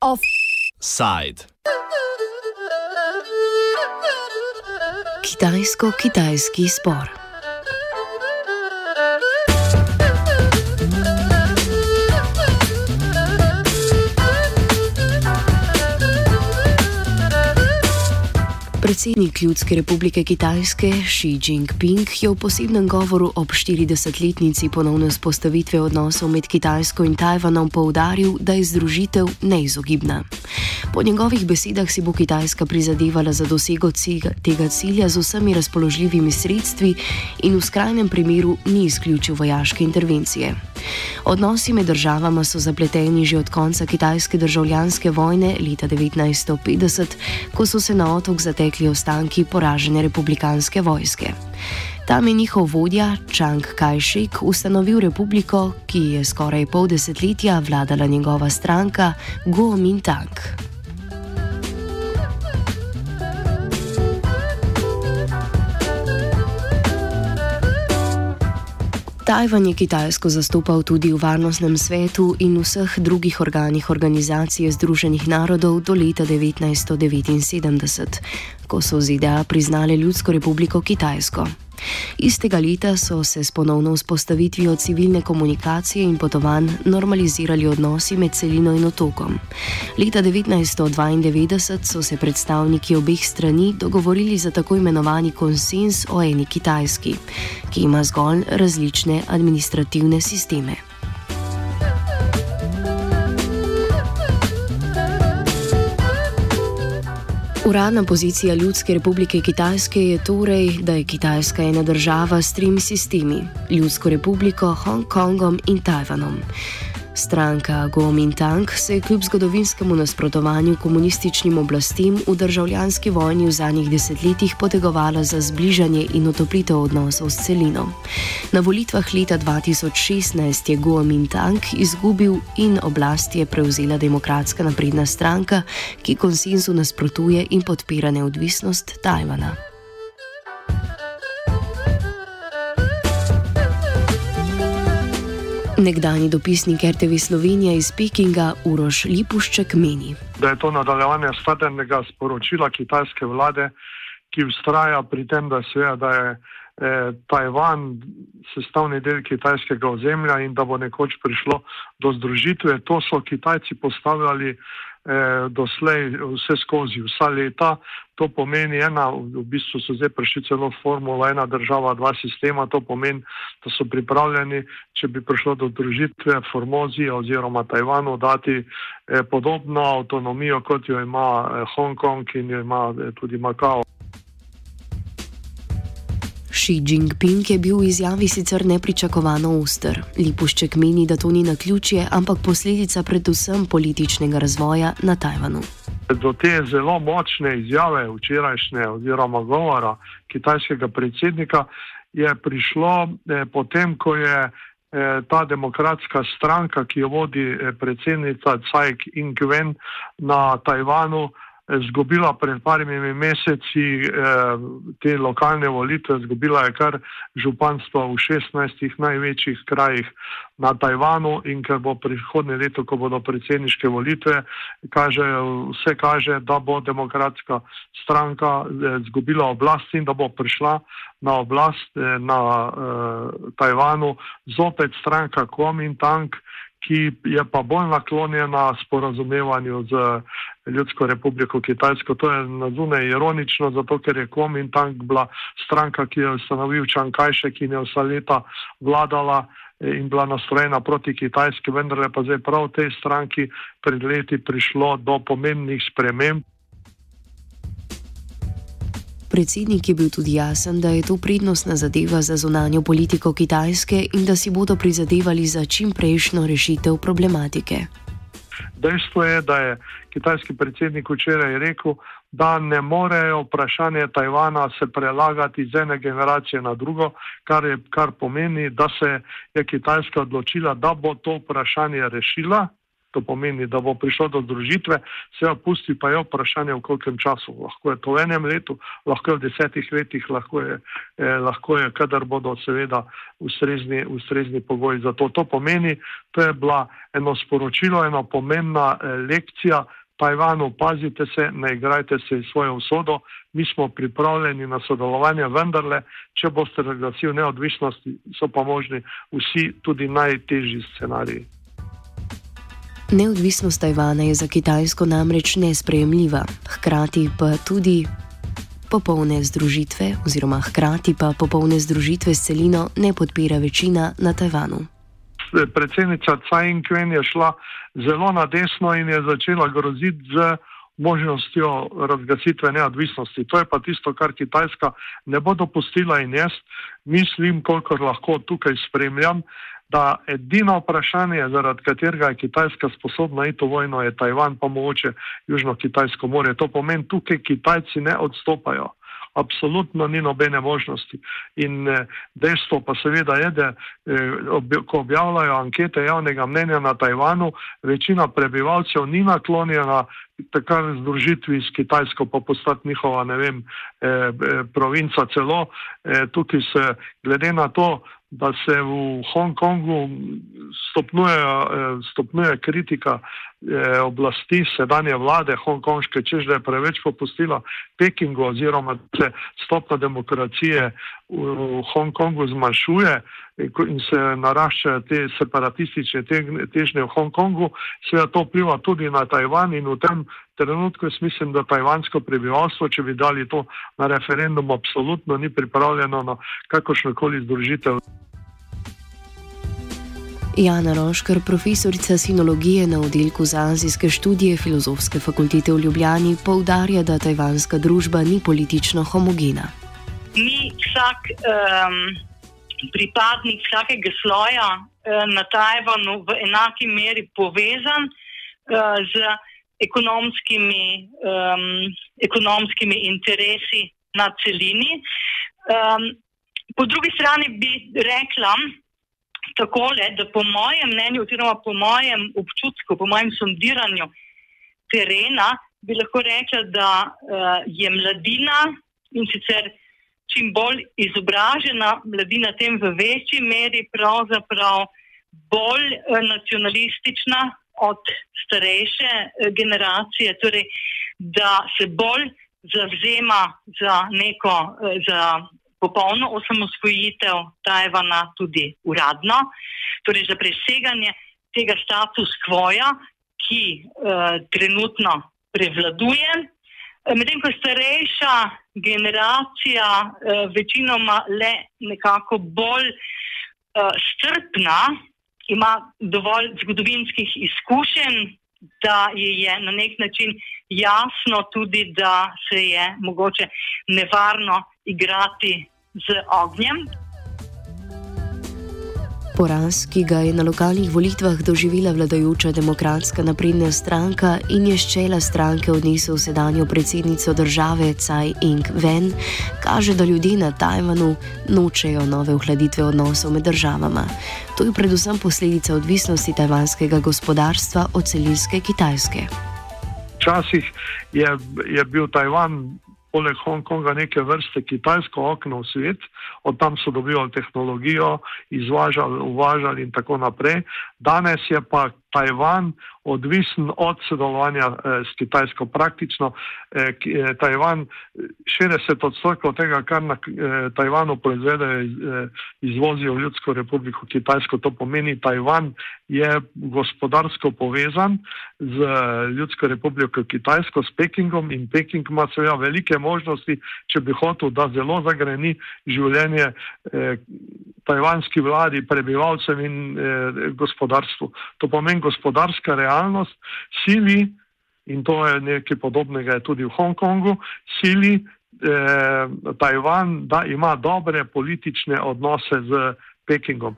Offside. Kitajsko-kitajski spor. Predsednik Ljudske republike Kitajske Xi Jinping je v posebnem govoru ob 40-letnici ponovne spostavitve odnosov med Kitajsko in Tajvanom poudaril, da je združitev neizogibna. Po njegovih besedah si bo Kitajska prizadevala za dosego tega cilja z vsemi razpoložljivimi sredstvi in v skrajnem primeru ni izključil vojaške intervencije. Odnosi med državama so zapleteni že od konca kitajske državljanske vojne leta 1950, ko so se na otok zatekli ostanki poražene republikanske vojske. Tam je njihov vodja Čang Kajšik ustanovil republiko, ki je skoraj pol desetletja vladala njegova stranka Guomintang. Tajvan je Kitajsko zastopal tudi v Varnostnem svetu in vseh drugih organih Organizacije Združenih narodov do leta 1979, ko so ZDA priznali Ljudsko republiko Kitajsko. Istega leta so se s ponovno vzpostavitvijo civilne komunikacije in potovanj normalizirali odnosi med celino in otokom. Leta 1992 so se predstavniki obeh strani dogovorili za tako imenovani konsens o eni Kitajski, ki ima zgolj različne administrativne sisteme. Uradna pozicija Ljudske republike Kitajske je torej, da je Kitajska ena država s tremi sistemi: Ljudsko republiko, Hongkongom in Tajvanom. Stranka Kuomintang se je kljub zgodovinskemu nasprotovanju komunističnim oblastem v državljanski vojni v zadnjih desetletjih potegovala za zbližanje in otoplitev odnosov s celino. Na volitvah leta 2016 je Kuomintang izgubil in oblast je prevzela demokratska napredna stranka, ki konsenzu nasprotuje in podpira neodvisnost Tajvana. Nekdani dopisnik RTV Slovenije iz Pekinga Uroš Lipušček meni. Da je to nadaljevanje statenega sporočila kitajske vlade, ki ustraja pri tem, da, seveda, da je eh, Tajvan sestavni del kitajskega ozemlja in da bo nekoč prišlo do združitve. To so Kitajci postavljali eh, doslej vse skozi, vsa leta. To pomeni ena, v bistvu so zdaj prišli celo formula ena država, dva sistema. To pomeni, da so pripravljeni, če bi prišlo do družitve Formozi oziroma Tajvanu, dati eh, podobno avtonomijo, kot jo ima eh, Hongkong in jo ima eh, tudi Makao. Xi Jinping je bil v izjavi sicer nepričakovano uster. Lipušček meni, da to ni na ključje, ampak posledica predvsem političnega razvoja na Tajvanu. Do te zelo močne izjave včerajšnje oziroma govora kitajskega predsednika je prišlo eh, potem, ko je eh, ta demokratska stranka, ki jo vodi eh, predsednica Tsai Ing-wen na Tajvanu, zgubila pred parimi meseci eh, te lokalne volitve, zgubila je kar županstvo v 16 največjih krajih na Tajvanu in ker bo prihodnje leto, ko bodo predsedniške volitve, kaže, vse kaže, da bo demokratska stranka eh, zgubila oblast in da bo prišla na oblast eh, na eh, Tajvanu zopet stranka Kuomintang, ki je pa bolj naklonjena sporazumevanju z Ljudsko republiko Kitajsko. To je na zunaj ironično, zato ker je Kuomintang bila stranka, ki je ustanovil Čankajšek in je vsa leta vladala eh, in bila nastrojena proti Kitajski, vendar je pa zdaj prav tej stranki pred leti prišlo do pomembnih sprememb. Predsednik je bil tudi jasen, da je to prednostna zadeva za zunanjo politiko Kitajske in da si bodo prizadevali za čim prejšnjo rešitev problematike. Dejstvo je, da je kitajski predsednik včeraj rekel, da ne morejo vprašanje Tajvana se prelagati iz ene generacije na drugo, kar, je, kar pomeni, da se je Kitajska odločila, da bo to vprašanje rešila To pomeni, da bo prišlo do združitve, se jo pusti pa je vprašanje v kolkem času. Lahko je to v enem letu, lahko je v desetih letih, lahko je, eh, lahko je kadar bodo seveda ustrezni, ustrezni pogoji za to. To pomeni, to je bila eno sporočilo, ena pomembna eh, lekcija. Tajvanu, pazite se, ne igrajte se svojo usodo, mi smo pripravljeni na sodelovanje, vendarle, če boste razglasili neodvisnost, so pa možni vsi tudi najtežji scenariji. Neodvisnost Tajvana je za Kitajsko namreč nesprejemljiva, hkrati pa tudi popolne združitve, oziroma hkrati pa popolne združitve s celino ne podpira večina na Tajvanu predsednica Tsai Ing-wen je šla zelo na desno in je začela groziti z možnostjo razglasitve neodvisnosti. To je pa tisto, kar Kitajska ne bo dopustila in jaz mislim, kolikor lahko tukaj spremljam, da edino vprašanje, zaradi katerega je Kitajska sposobna iti v vojno, je Tajvan, pa mogoče Južno-Kitajsko more. To pomeni, tukaj Kitajci ne odstopajo absolutno ni nobene možnosti. In eh, dejstvo pa seveda je, da eh, ko objavljajo ankete javnega mnenja na Tajvanu, večina prebivalcev ni naklonjena takar združitvi s Kitajsko, pa postati njihova, ne vem, eh, provinca celo. Tukaj se glede na to, da se v Hongkongu stopnjuje, stopnjuje kritika eh, oblasti sedanje vlade hongkonške, čež da je preveč popustila Pekingu oziroma se stopna demokracije v Hongkongu zmanjšuje in se naraščajo te separatistične težnje v Hongkongu, seveda to vpliva tudi na Tajvan in v tem trenutku jaz mislim, da tajvansko prebivalstvo, če bi dali to na referendum, absolutno ni pripravljeno na kakršnokoli združitev. Jana Roškar, profesorica sinologije na oddelku za azijske študije Filozofske fakultete v Ljubljani, poudarja, da tajvanska družba ni politično homogena. Ni vsak um, pripadnik vsakega sloja um, na Tajvanu v enaki meri povezan uh, z ekonomskimi, um, ekonomskimi interesi na celini. Um, po drugi strani bi rekla, takole, da po mojem mnenju, oziroma po mojem občutku, po mojem sondiranju terena, bi lahko rekla, da uh, je mladina in sicer čim bolj izobražena mladina, tem v večji meri pravzaprav bolj uh, nacionalistična od starejše uh, generacije, torej da se bolj zavzema za neko, uh, za popolno osamosvojitev Tajvana tudi uradno, torej za preseganje tega status quoja, ki uh, trenutno prevladuje. Eh, medtem ko starejša generacija uh, večinoma le nekako bolj uh, strpna, ima dovolj zgodovinskih izkušenj, da je na nek način jasno tudi, da se je mogoče nevarno igrati z ognjem. Poraz, ki ga je na lokalnih volitvah doživela vladajoča demokratska napredna stranka in je ščela stranke odnesel sedanjo predsednico države Tsai Ing-wen, kaže, da ljudje na Tajvanu nočejo nove ohladitve odnosov med državama. To je predvsem posledica odvisnosti tajvanskega gospodarstva od celinske Kitajske. Včasih je, je bil Tajvan poleg Hongkonga neke vrste kitajsko okno v svet, od tam so dobivali tehnologijo, izvažali, uvažali in tako naprej. Danes je pa Tajvan odvisen od sodelovanja eh, s Kitajsko. Praktično eh, eh Tajvan, 60 odstotkov tega, kar na eh, Tajvanu proizvedejo, eh, izvozijo v Ljudsko republiko Kitajsko. To pomeni, Tajvan je gospodarsko povezan z Ljudsko republiko Kitajsko, s Pekingom in Peking ima seveda velike možnosti, če bi hotel, da zelo zagreni življenje. Eh, tajvanski vladi, prebivalcem in eh, gospodarstvu. To pomeni gospodarska realnost, sili, in to je nekaj podobnega tudi v Hongkongu, sili eh, Tajvan, da ima dobre politične odnose z Pekingom.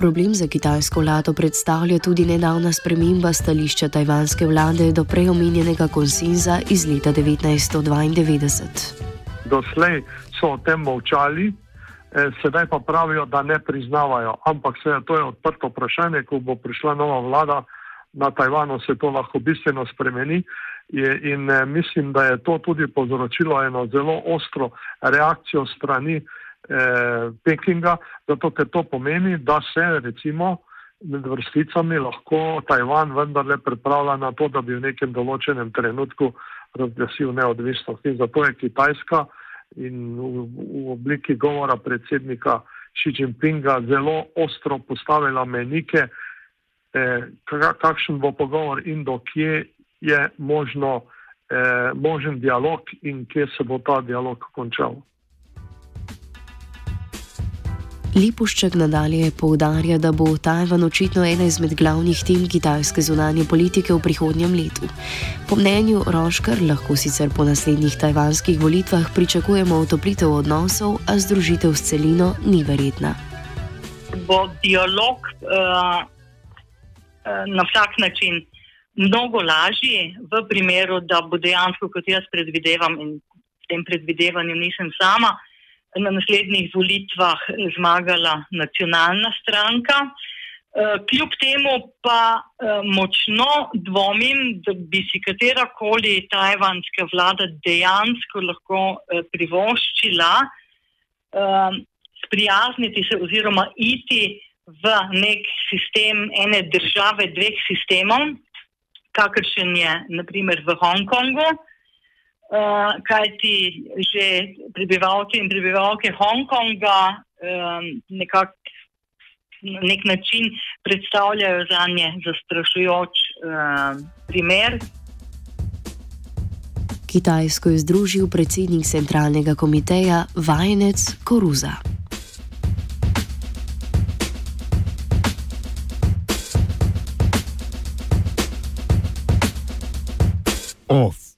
Problem za kitajsko vlado predstavlja tudi nedavna sprememba stališča tajvanske vlade do preomenjenega konsenza iz leta 1992. Doslej so o tem molčali, sedaj pa pravijo, da ne priznavajo. Ampak se, to je odprto vprašanje, ko bo prišla nova vlada na Tajvanu, se to lahko bistveno spremeni. In eh, mislim, da je to tudi povzročilo eno zelo ostro reakcijo strani eh, Pekinga, zato ker to pomeni, da se recimo med vrsticami lahko Tajvan vendarle pripravlja na to, da bi v nekem določenem trenutku razglasil neodvisnost. In zato je Kitajska in v, v obliki govora predsednika Xi Jinpinga zelo ostro postavila menike, eh, kakšen bo pogovor in do kje je možno, eh, možen dialog in kje se bo ta dialog končal. Lipušček nadalje poudarja, da bo Tajvan očitno ena izmed glavnih tem kitajske zunanje politike v prihodnjem letu. Po mnenju Roškar lahko sicer po naslednjih tajvanskih volitvah pričakujemo otoplitev odnosov, a združitev s celino ni verjetna. Bo dialog uh, na vsak način mnogo lažji, v primeru, da bo dejansko, kot jaz predvidevam, in s tem predvidevanjem nisem sama na naslednjih volitvah zmagala nacionalna stranka. Eh, kljub temu pa eh, močno dvomim, da bi si katerakoli tajvanska vlada dejansko lahko eh, privoščila sprijazniti se oziroma iti v nek sistem ene države dveh sistemov, kakršen je naprimer v Hongkongu. Uh, kaj ti že prebivalci in prebivalke Hongkonga um, nekako na nek način predstavljajo za nje zastrašujoč uh, primer. Kitajsko je združil predsednik centralnega komiteja Vajenec Koruza. Off.